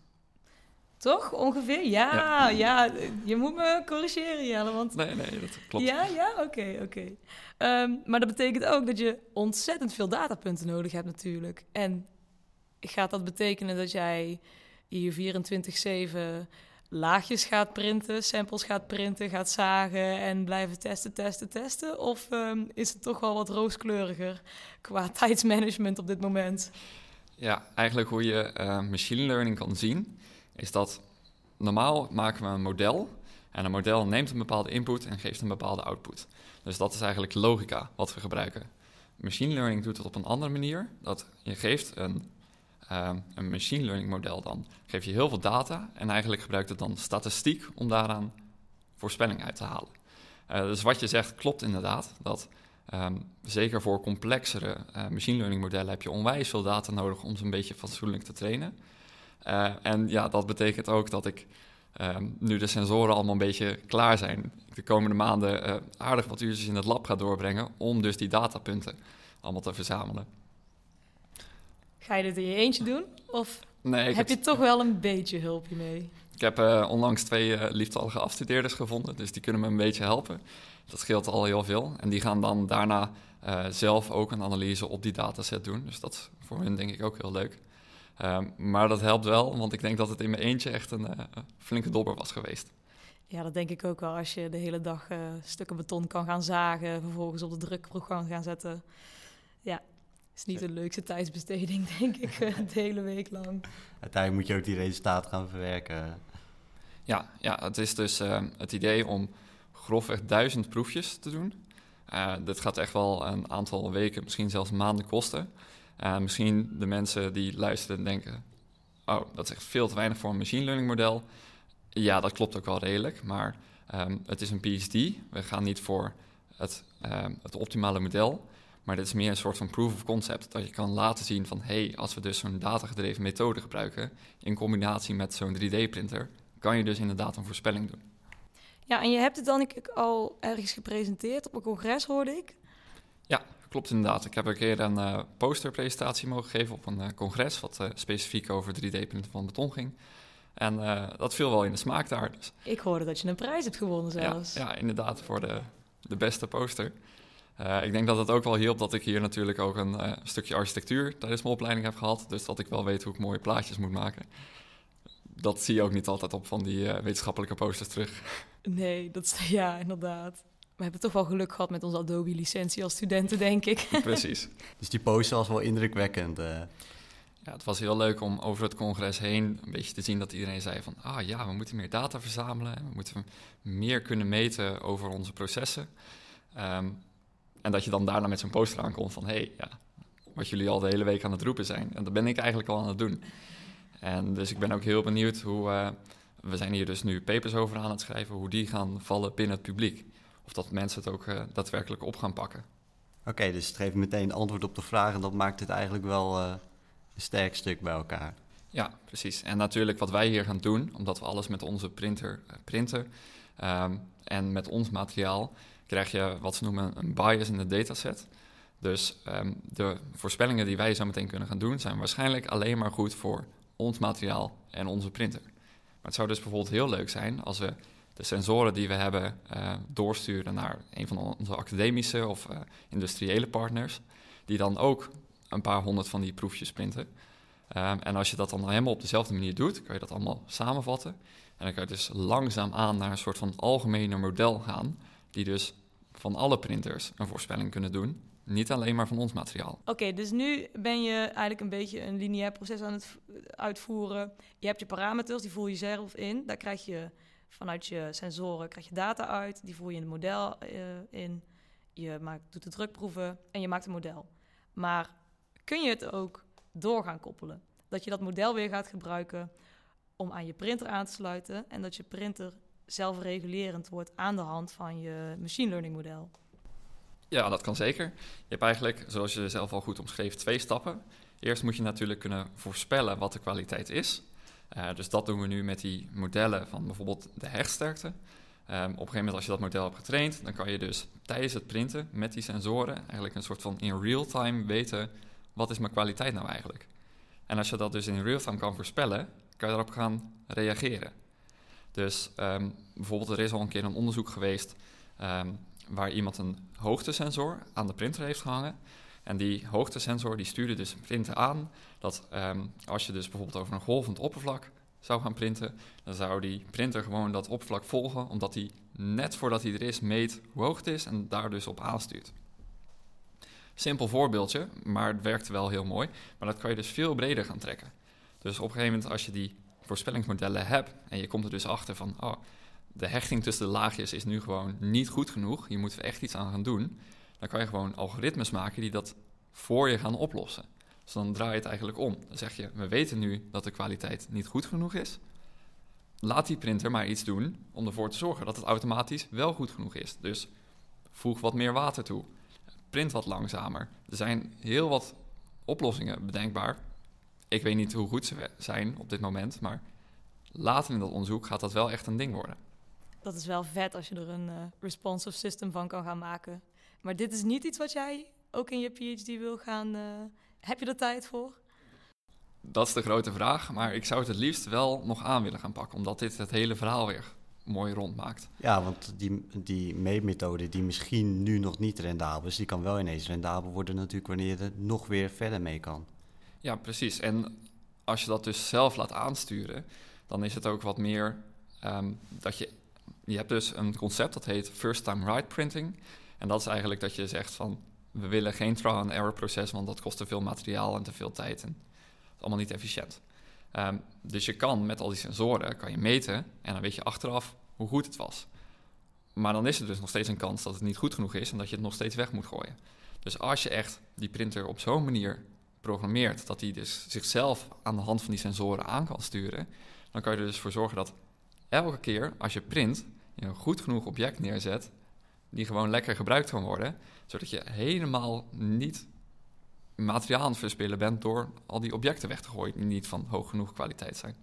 Toch? Ongeveer? Ja, ja, je moet me corrigeren, Jelle. Want... Nee, nee, dat klopt. Ja, ja, oké, oké. Ehm, maar dat betekent ook dat je ontzettend veel datapunten nodig hebt natuurlijk. En gaat dat betekenen dat jij hier 24-7 laagjes gaat printen, samples gaat printen, gaat zagen en blijven testen, testen, testen? Of um, is het toch wel wat rooskleuriger qua tijdsmanagement op dit moment? Ja, eigenlijk hoe je uh, machine learning kan zien, is dat normaal maken we een model en een model neemt een bepaalde input en geeft een bepaalde output. Dus dat is eigenlijk logica wat we gebruiken. Machine learning doet het op een andere manier. Dat je geeft een uh, een machine learning model dan, geef je heel veel data en eigenlijk gebruikt het dan statistiek om daaraan voorspelling uit te halen. Uh, dus wat je zegt klopt inderdaad, dat um, zeker voor complexere uh, machine learning modellen heb je onwijs veel data nodig om ze een beetje fatsoenlijk te trainen. Uh, en ja, dat betekent ook dat ik um, nu de sensoren allemaal een beetje klaar zijn, de komende maanden aardig wat uurtjes in het lab ga doorbrengen om dus die datapunten allemaal te verzamelen. Ga je dit in je eentje doen? Of nee, heb je toch wel een beetje hulp mee? Ik heb uh, onlangs twee uh, lieftallige afstudeerders gevonden, dus die kunnen me een beetje helpen. Dat scheelt al heel veel. En die gaan dan daarna zelf ook een analyse op die dataset doen. Dus dat is voor hun denk ik ook heel leuk. Ehm, maar dat helpt wel, want ik denk dat het in mijn eentje echt een flinke dobber was geweest. Ja, dat denk ik ook wel. Als je de hele dag stukken beton kan gaan zagen, vervolgens op de drukproef kan gaan zetten. Ja, is niet de leukste tijdsbesteding, denk ik, eh, de hele week lang. Uiteindelijk moet je ook die resultaten gaan verwerken. Ja, ja het is dus uh, het idee om grofweg duizend proefjes te doen. Uh, dat gaat echt wel een aantal weken, misschien zelfs maanden kosten. Uh, misschien de mensen die luisteren denken... oh, dat is echt veel te weinig voor een machine learning model. Ja, dat klopt ook wel redelijk, maar um, het is een PhD. We gaan niet voor het, um, het optimale model... Maar dit is meer een soort van proof of concept. Dat je kan laten zien van hé, hey, als we dus zo'n datagedreven methode gebruiken in combinatie met zo'n 3D-printer, kan je dus inderdaad een voorspelling doen. Ja, en je hebt het dan ik, al ergens gepresenteerd op een congres, hoorde ik. Ja, klopt inderdaad. Ik heb een keer een uh, posterpresentatie mogen geven op een uh, congres... wat uh, specifiek over 3D-printen van beton ging. En dat viel wel in de smaak daar. Dus. Ik hoorde dat je een prijs hebt gewonnen zelfs. Ja, ja inderdaad, voor de, de beste poster. ik denk dat het ook wel hielp dat ik hier natuurlijk ook een stukje architectuur... tijdens mijn opleiding heb gehad. Dus dat ik wel weet hoe ik mooie plaatjes moet maken dat zie je ook niet altijd op van die wetenschappelijke posters terug. Nee, dat is, ja, inderdaad. We hebben toch wel geluk gehad met onze Adobe-licentie als studenten, denk ik. Precies. dus die poster was wel indrukwekkend. Uh. Ja, het was heel leuk om over het congres heen een beetje te zien dat iedereen zei van... ah ja, we moeten meer data verzamelen. We moeten meer kunnen meten over onze processen. Um, en dat je dan daarna met zo'n poster aankomt van... hé, hey, ja, wat jullie al de hele week aan het roepen zijn. En dat ben ik eigenlijk al aan het doen. En dus ik ben ook heel benieuwd hoe... Uh, we zijn hier dus nu papers over aan het schrijven... hoe die gaan vallen binnen het publiek of dat mensen het ook uh, daadwerkelijk op gaan pakken. Oké, dus het geeft meteen antwoord op de vraag en dat maakt het eigenlijk wel uh, een sterk stuk bij elkaar. Ja, precies. En natuurlijk wat wij hier gaan doen, omdat we alles met onze printer uh, printen um, en met ons materiaal, krijg je wat ze noemen een bias in de dataset. Dus um, de voorspellingen die wij zo meteen kunnen gaan doen, zijn waarschijnlijk alleen maar goed voor ons materiaal en onze printer. Maar het zou dus bijvoorbeeld heel leuk zijn als we de sensoren die we hebben uh, doorsturen naar een van onze academische of uh, industriële partners, die dan ook een paar honderd van die proefjes printen. Um, en als je dat dan helemaal op dezelfde manier doet, kan je dat allemaal samenvatten. En dan kan je dus langzaam aan naar een soort van algemene model gaan, die dus van alle printers een voorspelling kunnen doen. Niet alleen maar van ons materiaal. Oké, dus nu ben je eigenlijk een beetje een lineair proces aan het uitvoeren. Je hebt je parameters, die voer je zelf in. Daar krijg je Vanuit je sensoren krijg je data uit, die voer je in het model uh, in. Je maakt, doet de drukproeven en je maakt een model. Maar kun je het ook door gaan koppelen? Dat je dat model weer gaat gebruiken om aan je printer aan te sluiten en dat je printer zelfregulerend wordt aan de hand van je machine learning model. Ja, dat kan zeker. Je hebt eigenlijk, zoals je zelf al goed omschreef, twee stappen. Eerst moet je natuurlijk kunnen voorspellen wat de kwaliteit is. Uh, dus dat doen we nu met die modellen van bijvoorbeeld de hechtsterkte. Um, op een gegeven moment als je dat model hebt getraind, dan kan je dus tijdens het printen met die sensoren eigenlijk een soort van in real time weten wat is mijn kwaliteit nou eigenlijk. En als je dat dus in real time kan voorspellen, kan je daarop gaan reageren. Dus um, bijvoorbeeld er is al een keer een onderzoek geweest um, waar iemand een hoogtesensor aan de printer heeft gehangen. En die hoogtesensor die stuurde dus printen aan dat um, als je dus bijvoorbeeld over een golvend oppervlak zou gaan printen, dan zou die printer gewoon dat oppervlak volgen, omdat hij net voordat hij er is meet hoe hoog het is en daar dus op aanstuurt. Simpel voorbeeldje, maar het werkt wel heel mooi. Maar dat kan je dus veel breder gaan trekken. Dus op een gegeven moment als je die voorspellingsmodellen hebt en je komt er dus achter van, oh, de hechting tussen de laagjes is nu gewoon niet goed genoeg, hier moeten we echt iets aan gaan doen dan kan je gewoon algoritmes maken die dat voor je gaan oplossen. Dus dan draai je het eigenlijk om. Dan zeg je, we weten nu dat de kwaliteit niet goed genoeg is. Laat die printer maar iets doen om ervoor te zorgen dat het automatisch wel goed genoeg is. Dus voeg wat meer water toe. Print wat langzamer. Er zijn heel wat oplossingen bedenkbaar. Ik weet niet hoe goed ze zijn op dit moment, maar later in dat onderzoek gaat dat wel echt een ding worden. Dat is wel vet als je er een uh, responsive system van kan gaan maken. Maar dit is niet iets wat jij ook in je PhD wil gaan. Uh, heb je er tijd voor? Dat is de grote vraag, maar ik zou het het liefst wel nog aan willen gaan pakken, omdat dit het hele verhaal weer mooi rondmaakt. Ja, want die, die meetmethode die misschien nu nog niet rendabel is, die kan wel ineens rendabel worden natuurlijk wanneer je er nog weer verder mee kan. Ja, precies. En als je dat dus zelf laat aansturen, dan is het ook wat meer um, dat je... Je hebt dus een concept dat heet first time right printing. En dat is eigenlijk dat je zegt van we willen geen trial and error proces, want dat kost te veel materiaal en te veel tijd en is allemaal niet efficiënt. Um, dus je kan met al die sensoren kan je meten en dan weet je achteraf hoe goed het was. Maar dan is er dus nog steeds een kans dat het niet goed genoeg is en dat je het nog steeds weg moet gooien. Dus als je echt die printer op zo'n manier programmeert dat hij dus zichzelf aan de hand van die sensoren aan kan sturen, dan kan je er dus voor zorgen dat elke keer als je print, je een goed genoeg object neerzet die gewoon lekker gebruikt kan worden, zodat je helemaal niet materiaal aan het verspillen bent door al die objecten weg te gooien die niet van hoog genoeg kwaliteit zijn.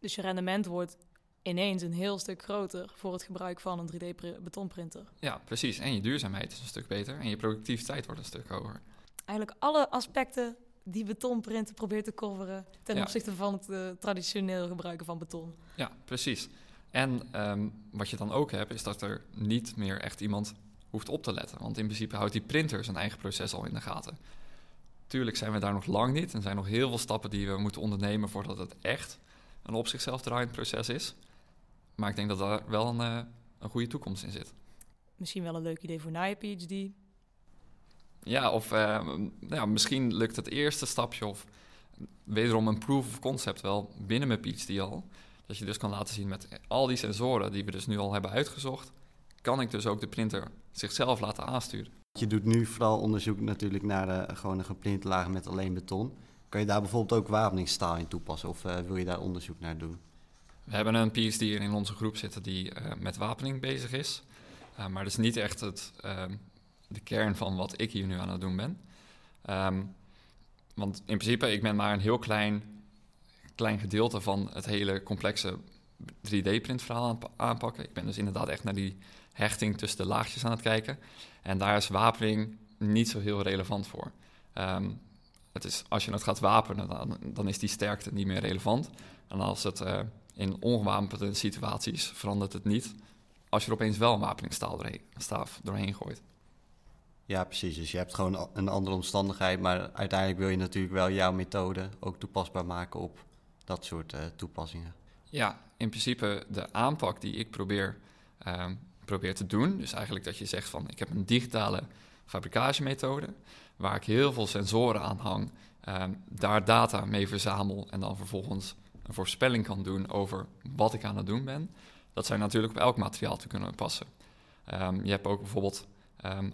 Dus je rendement wordt ineens een heel stuk groter voor het gebruik van een 3D-betonprinter. Ja, precies. En je duurzaamheid is een stuk beter en je productiviteit wordt een stuk hoger. Eigenlijk alle aspecten die betonprinten probeert te coveren ten Ja. opzichte van het eh, traditioneel gebruiken van beton. Ja, precies. En ehm, wat je dan ook hebt, is dat er niet meer echt iemand hoeft op te letten. Want in principe houdt die printer zijn eigen proces al in de gaten. Tuurlijk zijn we daar nog lang niet. Er zijn nog heel veel stappen die we moeten ondernemen voordat het echt een op zichzelf draaiend proces is. Maar ik denk dat daar wel een, eh, een goede toekomst in zit. Misschien wel een leuk idee voor na je PhD. Ja, of eh, ja, misschien lukt het eerste stapje of wederom een proof of concept wel binnen mijn PhD al. Dat je dus kan laten zien met al die sensoren die we dus nu al hebben uitgezocht, kan ik dus ook de printer zichzelf laten aansturen. Je doet nu vooral onderzoek natuurlijk naar de, gewoon een geplinte laag met alleen beton. Kan je daar bijvoorbeeld ook wapeningsstaal in toepassen of eh, wil je daar onderzoek naar doen? We hebben een PhD in onze groep zitten die eh, met wapening bezig is. Maar dat is niet echt het, uh, de kern van wat ik hier nu aan het doen ben. Um, want in principe, ik ben maar een heel klein, klein gedeelte van het hele complexe 3D-printverhaal aan het aanpakken. Ik ben dus inderdaad echt naar die hechting tussen de laagjes aan het kijken. En daar is wapening niet zo heel relevant voor. Um, het is, als je het gaat wapenen, dan, dan, is die sterkte niet meer relevant. En als het uh, in ongewapende situaties verandert het niet. Als je opeens wel een wapeningsstaaf doorheen, staaf doorheen gooit. Ja, precies. Dus je hebt gewoon een andere omstandigheid, maar uiteindelijk wil je natuurlijk wel jouw methode ook toepasbaar maken op dat soort uh, toepassingen. Ja, in principe de aanpak die ik probeer, uh, probeer te doen, dus eigenlijk dat je zegt van ik heb een digitale fabrikagemethode waar ik heel veel sensoren aan hang, uh, daar data mee verzamel en dan vervolgens een voorspelling kan doen over wat ik aan het doen ben. Dat zou natuurlijk op elk materiaal te kunnen passen. Um, je hebt ook bijvoorbeeld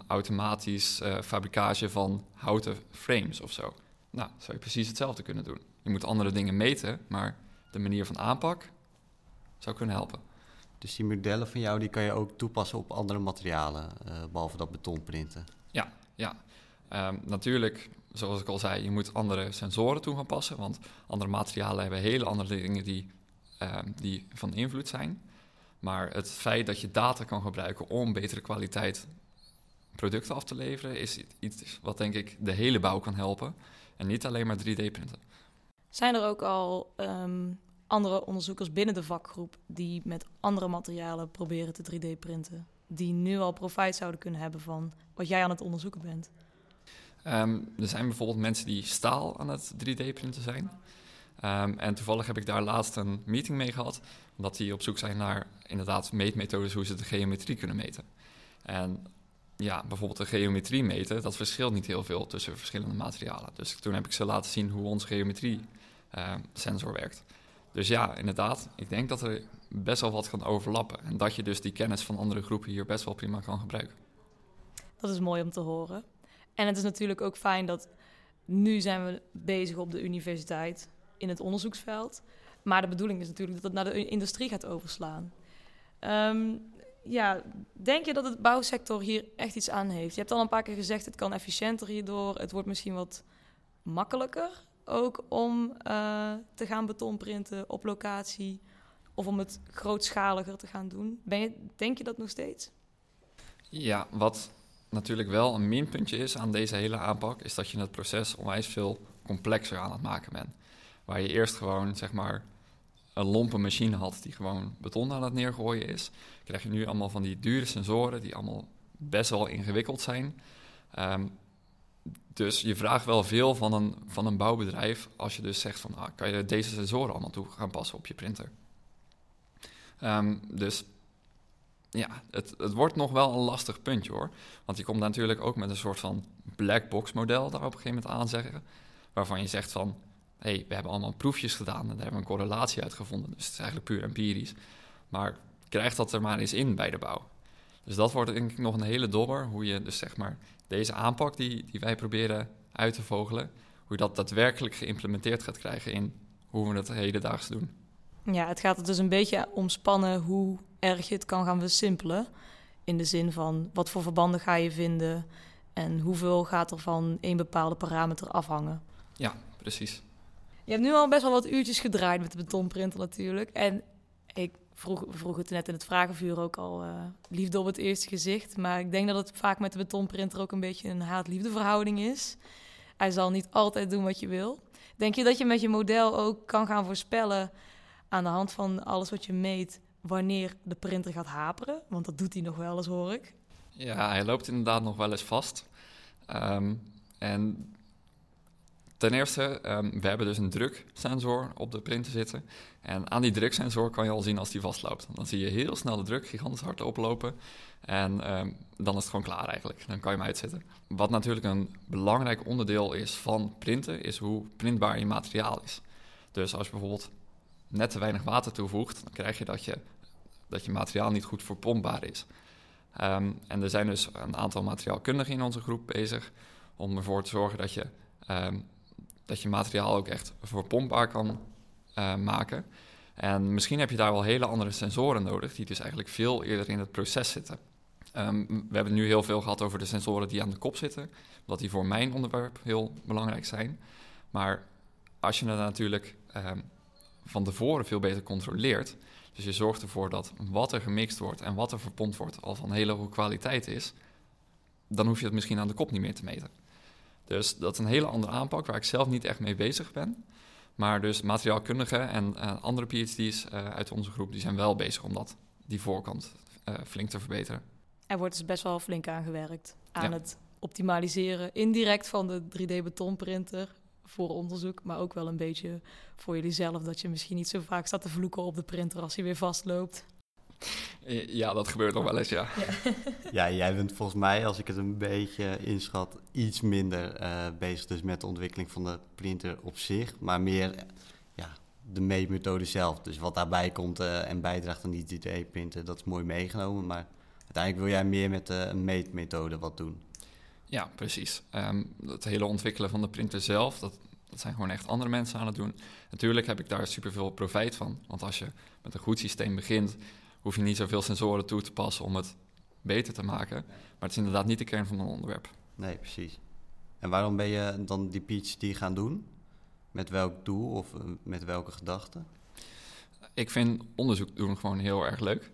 automatisch uh, fabrikage van houten frames of zo. Nou, zou je precies hetzelfde kunnen doen. Je moet andere dingen meten, maar de manier van aanpak zou kunnen helpen. Dus die modellen van jou die kan je ook toepassen op andere materialen, uh, behalve dat betonprinten? Ja, ja. Um, natuurlijk, zoals ik al zei, je moet andere sensoren toe gaan passen, want andere materialen hebben hele andere dingen die, uh, die van invloed zijn. Maar het feit dat je data kan gebruiken om betere kwaliteit producten af te leveren, is iets wat denk ik de hele bouw kan helpen. En niet alleen maar 3D-printen. Zijn er ook al um, andere onderzoekers binnen de vakgroep die met andere materialen proberen te 3D-printen? Die nu al profijt zouden kunnen hebben van wat jij aan het onderzoeken bent? Um, er zijn bijvoorbeeld mensen die staal aan het 3D-printen zijn. Um, en toevallig heb ik daar laatst een meeting mee gehad, omdat die op zoek zijn naar inderdaad meetmethodes hoe ze de geometrie kunnen meten. En ja, bijvoorbeeld de geometrie meten, dat verschilt niet heel veel tussen verschillende materialen. Dus toen heb ik ze laten zien hoe onze geometrie uh, sensor werkt. Dus ja, inderdaad, ik denk dat er best wel wat kan overlappen. En dat je dus die kennis van andere groepen hier best wel prima kan gebruiken. Dat is mooi om te horen. En het is natuurlijk ook fijn dat nu zijn we bezig op de universiteit in het onderzoeksveld. Maar de bedoeling is natuurlijk dat het naar de industrie gaat overslaan. Um, ja, denk je dat het bouwsector hier echt iets aan heeft? Je hebt al een paar keer gezegd, het kan efficiënter hierdoor. Het wordt misschien wat makkelijker ook om uh, te gaan betonprinten op locatie. Of om het grootschaliger te gaan doen. Ben je, denk je dat nog steeds? Ja, wat natuurlijk wel een minpuntje is aan deze hele aanpak... is dat je het proces onwijs veel complexer aan het maken bent. Waar je eerst gewoon, zeg maar, een lompe machine had die gewoon beton aan het neergooien is, krijg je nu allemaal van die dure sensoren die allemaal best wel ingewikkeld zijn. Um, dus je vraagt wel veel van een, van een bouwbedrijf als je dus zegt van ah, kan je deze sensoren allemaal toe gaan passen op je printer. Um, dus ja, het, het wordt nog wel een lastig puntje hoor. Want je komt natuurlijk ook met een soort van black box model daar op een gegeven moment aan zeggen. Waarvan je zegt van hey, we hebben allemaal proefjes gedaan en daar hebben we een correlatie uitgevonden. Dus het is eigenlijk puur empirisch. Maar krijg dat er maar eens in bij de bouw. Dus dat wordt denk ik nog een hele dobber. Hoe je dus zeg maar deze aanpak die, die wij proberen uit te vogelen, hoe je dat daadwerkelijk geïmplementeerd gaat krijgen in hoe we het hedendaags doen. Ja, het gaat er dus een beetje omspannen hoe erg je het kan gaan versimpelen. In de zin van wat voor verbanden ga je vinden en hoeveel gaat er van een bepaalde parameter afhangen. Ja, precies. Je hebt nu al best wel wat uurtjes gedraaid met de betonprinter natuurlijk. En ik vroeg, we vroegen het net in het vragenvuur ook al, uh, liefde op het eerste gezicht. Maar ik denk dat het vaak met de betonprinter ook een beetje een haat-liefde verhouding is. Hij zal niet altijd doen wat je wil. Denk je dat je met je model ook kan gaan voorspellen aan de hand van alles wat je meet, wanneer de printer gaat haperen? Want dat doet hij nog wel eens, hoor ik. Ja, hij loopt inderdaad nog wel eens vast. Um, en Ten eerste, um, we hebben dus een druksensor op de printer zitten. En aan die druksensor kan je al zien als die vastloopt. Dan zie je heel snel de druk gigantisch hard oplopen. En um, dan is het gewoon klaar eigenlijk. Dan kan je hem uitzetten. Wat natuurlijk een belangrijk onderdeel is van printen, is hoe printbaar je materiaal is. Dus als je bijvoorbeeld net te weinig water toevoegt, dan krijg je dat je, dat je materiaal niet goed verpompbaar is. Um, en er zijn dus een aantal materiaalkundigen in onze groep bezig om ervoor te zorgen dat je dat je materiaal ook echt verpompbaar kan uh, maken. En misschien heb je daar wel hele andere sensoren nodig, die dus eigenlijk veel eerder in het proces zitten. Um, we hebben nu heel veel gehad over de sensoren die aan de kop zitten, omdat die voor mijn onderwerp heel belangrijk zijn. Maar als je het natuurlijk um, van tevoren veel beter controleert, dus je zorgt ervoor dat wat er gemixt wordt en wat er verpompt wordt al van hele hoge kwaliteit is, dan hoef je het misschien aan de kop niet meer te meten. Dus dat is een hele andere aanpak waar ik zelf niet echt mee bezig ben. Maar dus materiaalkundigen en uh, andere PhD's uh, uit onze groep die zijn wel bezig om dat, die voorkant uh, flink te verbeteren. Er wordt dus best wel flink aan gewerkt aan ja. het optimaliseren indirect van de 3D-betonprinter voor onderzoek, maar ook wel een beetje voor jullie zelf dat je misschien niet zo vaak staat te vloeken op de printer als hij weer vastloopt. Ja, dat gebeurt nog wel eens, ja. Ja, ja jij bent volgens mij, als ik het een beetje inschat, iets minder uh, bezig dus met de ontwikkeling van de printer op zich, maar meer ja, de meetmethode zelf. Dus wat daarbij komt uh, en bijdraagt aan die 3D-printer, dat is mooi meegenomen, maar uiteindelijk wil jij meer met de meetmethode wat doen. Ja, precies. Um, het hele ontwikkelen van de printer zelf, dat, dat zijn gewoon echt andere mensen aan het doen. Natuurlijk heb ik daar superveel profijt van, want als je met een goed systeem begint hoef je niet zoveel sensoren toe te passen om het beter te maken. Maar het is inderdaad niet de kern van een onderwerp. Nee, precies. En waarom ben je dan die PhD gaan doen? Met welk doel of eh, met welke gedachten? Ik vind onderzoek doen gewoon heel erg leuk.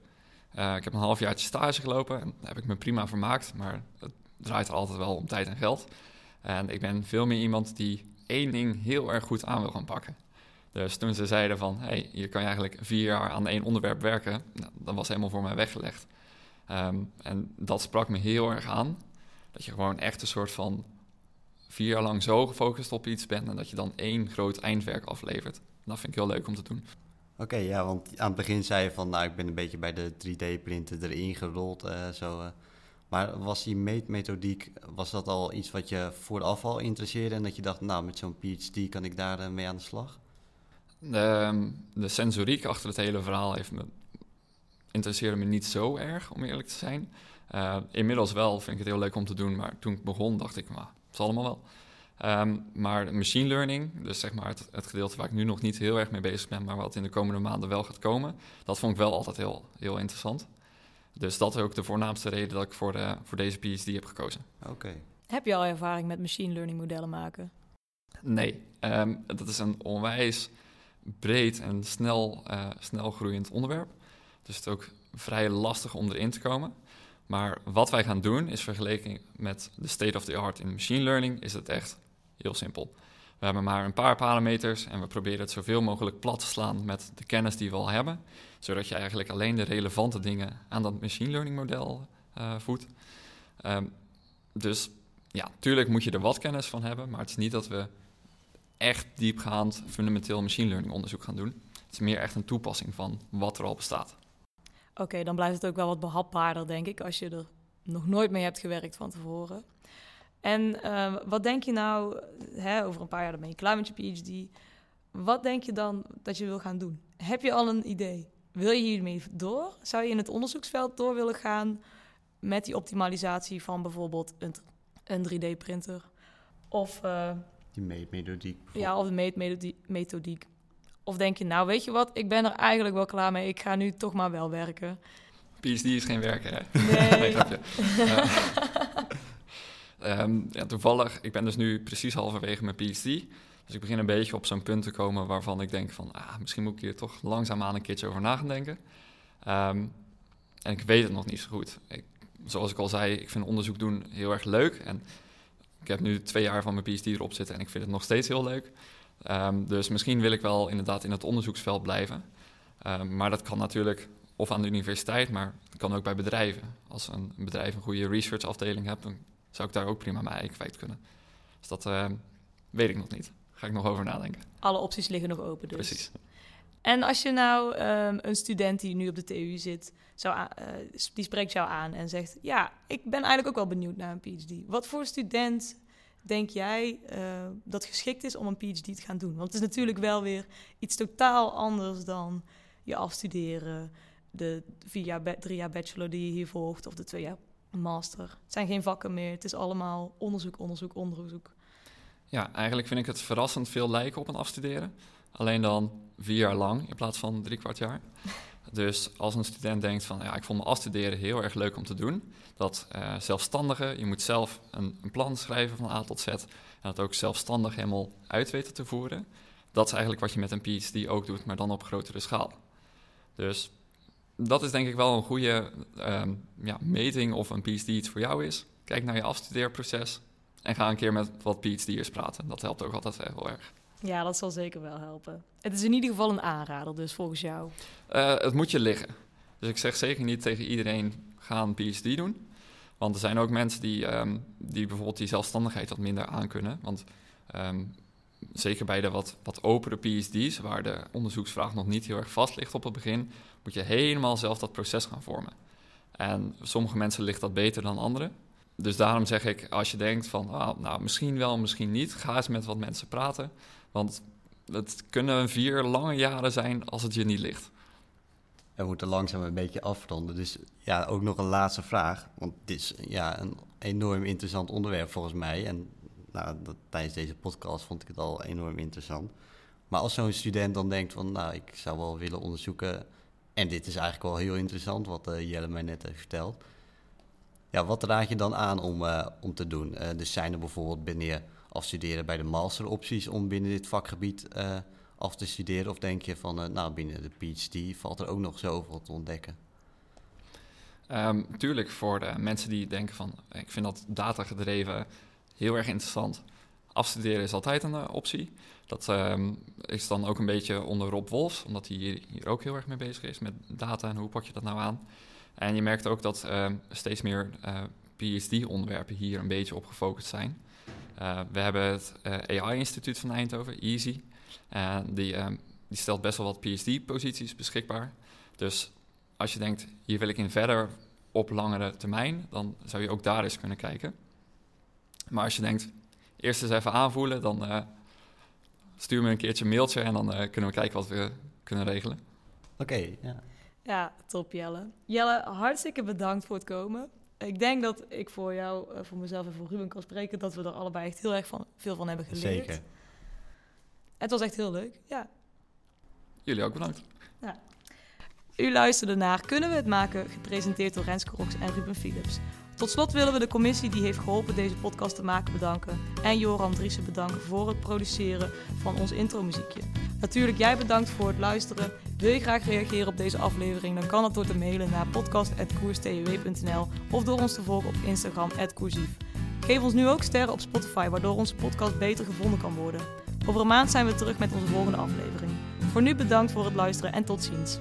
Uh, ik heb een halfjaartje stage gelopen en daar heb ik me prima vermaakt. Maar het draait er altijd wel om tijd en geld. En ik ben veel meer iemand die één ding heel erg goed aan wil gaan pakken. Dus toen ze zeiden van, hey, hier kan je eigenlijk vier jaar aan één onderwerp werken, nou, dat was helemaal voor mij weggelegd. Um, en dat sprak me heel erg aan. Dat je gewoon echt een soort van vier jaar lang zo gefocust op iets bent en dat je dan één groot eindwerk aflevert. Dat vind ik heel leuk om te doen. Oké, ja, want aan het begin zei je van, nou, ik ben een beetje bij de 3D-printer erin gerold, uh, zo. Uh. Maar was die meetmethodiek, was dat al iets wat je vooraf al interesseerde en dat je dacht, nou, met zo'n PhD kan ik daar uh, mee aan de slag? De, de sensoriek achter het hele verhaal heeft me, interesseerde me niet zo erg, om eerlijk te zijn. Uh, inmiddels wel vind ik het heel leuk om te doen, maar toen ik begon dacht ik, maar het zal allemaal wel. Um, maar machine learning, dus zeg maar het, het, gedeelte waar ik nu nog niet heel erg mee bezig ben, maar wat in de komende maanden wel gaat komen, dat vond ik wel altijd heel, heel interessant. Dus dat is ook de voornaamste reden dat ik voor, de, voor deze PhD heb gekozen. Oké. Heb je al ervaring met machine learning modellen maken? Nee, um, dat is een onwijs breed en snel, uh, snel groeiend onderwerp. Dus het is ook vrij lastig om erin te komen. Maar wat wij gaan doen is vergeleken met de state of the art in machine learning, is het echt heel simpel. We hebben maar een paar parameters en we proberen het zoveel mogelijk plat te slaan met de kennis die we al hebben, zodat je eigenlijk alleen de relevante dingen aan dat machine learning model uh, voedt. Um, dus ja, tuurlijk moet je er wat kennis van hebben, maar het is niet dat we echt diepgaand fundamenteel machine learning onderzoek gaan doen. Het is meer echt een toepassing van wat er al bestaat. Oké, dan blijft het ook wel wat behapbaarder, denk ik, als je er nog nooit mee hebt gewerkt van tevoren. En uh, wat denk je nou, hè, over een paar jaar dan ben je klaar met je PhD. Wat denk je dan dat je wil gaan doen? Heb je al een idee? Wil je hiermee door? Zou je in het onderzoeksveld door willen gaan met die optimalisatie van bijvoorbeeld een, een 3D-printer? Of uh, die meetmethodiek. Ja, of de meetmethodiek. Of denk je, nou weet je wat, ik ben er eigenlijk wel klaar mee. Ik ga nu toch maar wel werken. PhD is geen werken, hè? Nee. uh, um, ja, toevallig, ik ben dus nu precies halverwege mijn PhD. Dus ik begin een beetje op zo'n punt te komen waarvan ik denk van... Ah, misschien moet ik hier toch langzaamaan een keertje over na gaan denken. Ehm, en ik weet het nog niet zo goed. Ik, zoals ik al zei, ik vind onderzoek doen heel erg leuk. En ik heb nu twee jaar van mijn PhD erop zitten en ik vind het nog steeds heel leuk. Ehm, dus misschien wil ik wel inderdaad in het onderzoeksveld blijven. Ehm, maar dat kan natuurlijk of aan de universiteit, maar het kan ook bij bedrijven. Als een, bedrijf een goede researchafdeling hebt, dan zou ik daar ook prima mijn ei kwijt kunnen. Dus dat ehm, weet ik nog niet. Ga ik nog over nadenken. Alle opties liggen nog open dus. Precies. En als je nou een student die nu op de TU zit, zou uh, die spreekt jou aan en zegt: Ja, ik ben eigenlijk ook wel benieuwd naar een PhD. Wat voor student denk jij uh, dat geschikt is om een PhD te gaan doen? Want het is natuurlijk wel weer iets totaal anders dan je afstuderen, de vier jaar, drie jaar bachelor die je hier volgt of de twee jaar master. Het zijn geen vakken meer, het is allemaal onderzoek, onderzoek, onderzoek. Ja, eigenlijk vind ik het verrassend veel lijken op een afstuderen. Alleen dan vier jaar lang in plaats van drie kwart jaar. Dus als een student denkt van ja, ik vond mijn afstuderen heel erg leuk om te doen. Dat uh, zelfstandige, je moet zelf een, een, plan schrijven van A tot Z. En dat ook zelfstandig helemaal uit weten te voeren. Dat is eigenlijk wat je met een PhD ook doet, maar dan op grotere schaal. Dus dat is denk ik wel een goede uh, ja, meting of een PhD iets voor jou is. Kijk naar je afstudeerproces en ga een keer met wat PhD'ers praten. Dat helpt ook altijd heel erg. Ja, dat zal zeker wel helpen. Het is in ieder geval een aanrader, dus volgens jou. Uh, het moet je liggen. Dus ik zeg zeker niet tegen iedereen: ga een PhD doen. Want er zijn ook mensen die, um, die bijvoorbeeld die zelfstandigheid wat minder aankunnen. Want um, zeker bij de wat, wat opere PhD's, waar de onderzoeksvraag nog niet heel erg vast ligt op het begin, moet je helemaal zelf dat proces gaan vormen. En sommige mensen ligt dat beter dan anderen. Dus daarom zeg ik, als je denkt van, ah, nou, misschien wel, misschien niet, ga eens met wat mensen praten. Want het kunnen vier lange jaren zijn als het je niet ligt. We moeten langzaam een beetje afronden. Dus ja, ook nog een laatste vraag. Want dit is ja, een enorm interessant onderwerp volgens mij. En nou, tijdens deze podcast vond ik het al enorm interessant. Maar als zo'n student dan denkt van, nou, ik zou wel willen onderzoeken... en dit is eigenlijk wel heel interessant wat uh, Jelle mij net heeft verteld... Ja, wat raad je dan aan om, uh, om te doen? Uh, dus zijn er bijvoorbeeld binnen afstuderen bij de masteropties om binnen dit vakgebied uh, af te studeren? Of denk je van, uh, nou, binnen de PhD valt er ook nog zoveel te ontdekken? Um, tuurlijk, voor de mensen die denken van, ik vind dat datagedreven heel erg interessant. Afstuderen is altijd een uh, optie. Dat um, is dan ook een beetje onder Rob Wolfs, omdat hij hier, hier, ook heel erg mee bezig is met data en hoe pak je dat nou aan. En je merkt ook dat uh, steeds meer PhD-onderwerpen hier een beetje op gefocust zijn. Uh, we hebben het uh, AI-instituut van Eindhoven, EASY. En die, uh, die stelt best wel wat PhD-posities beschikbaar. Dus als je denkt, hier wil ik in verder op langere termijn, dan zou je ook daar eens kunnen kijken. Maar als je denkt, eerst eens even aanvoelen, dan uh, stuur me een keertje een mailtje en dan kunnen we kijken wat we kunnen regelen. Oké, okay, ja. Ja, top Jelle. Jelle, hartstikke bedankt voor het komen ik denk dat ik voor jou, eh, voor mezelf en voor Ruben kan spreken, dat we er allebei echt heel erg van, veel van hebben geleerd. Zeker. Het was echt heel leuk, ja. Jullie ook bedankt. Ja. U luisterde naar Kunnen we het maken? Gepresenteerd door Renske Rox en Ruben Philips. Tot slot willen we de commissie die heeft geholpen deze podcast te maken bedanken. En Joram Driessen bedanken voor het produceren van ons intro-muziekje. Natuurlijk jij bedankt voor het luisteren. Wil je graag reageren op deze aflevering? Dan kan dat door te mailen naar podcast.koerstw.nl of door ons te volgen op Instagram @koersief. Geef ons nu ook sterren op Spotify, waardoor onze podcast beter gevonden kan worden. Over een maand zijn we terug met onze volgende aflevering. Voor nu bedankt voor het luisteren en tot ziens.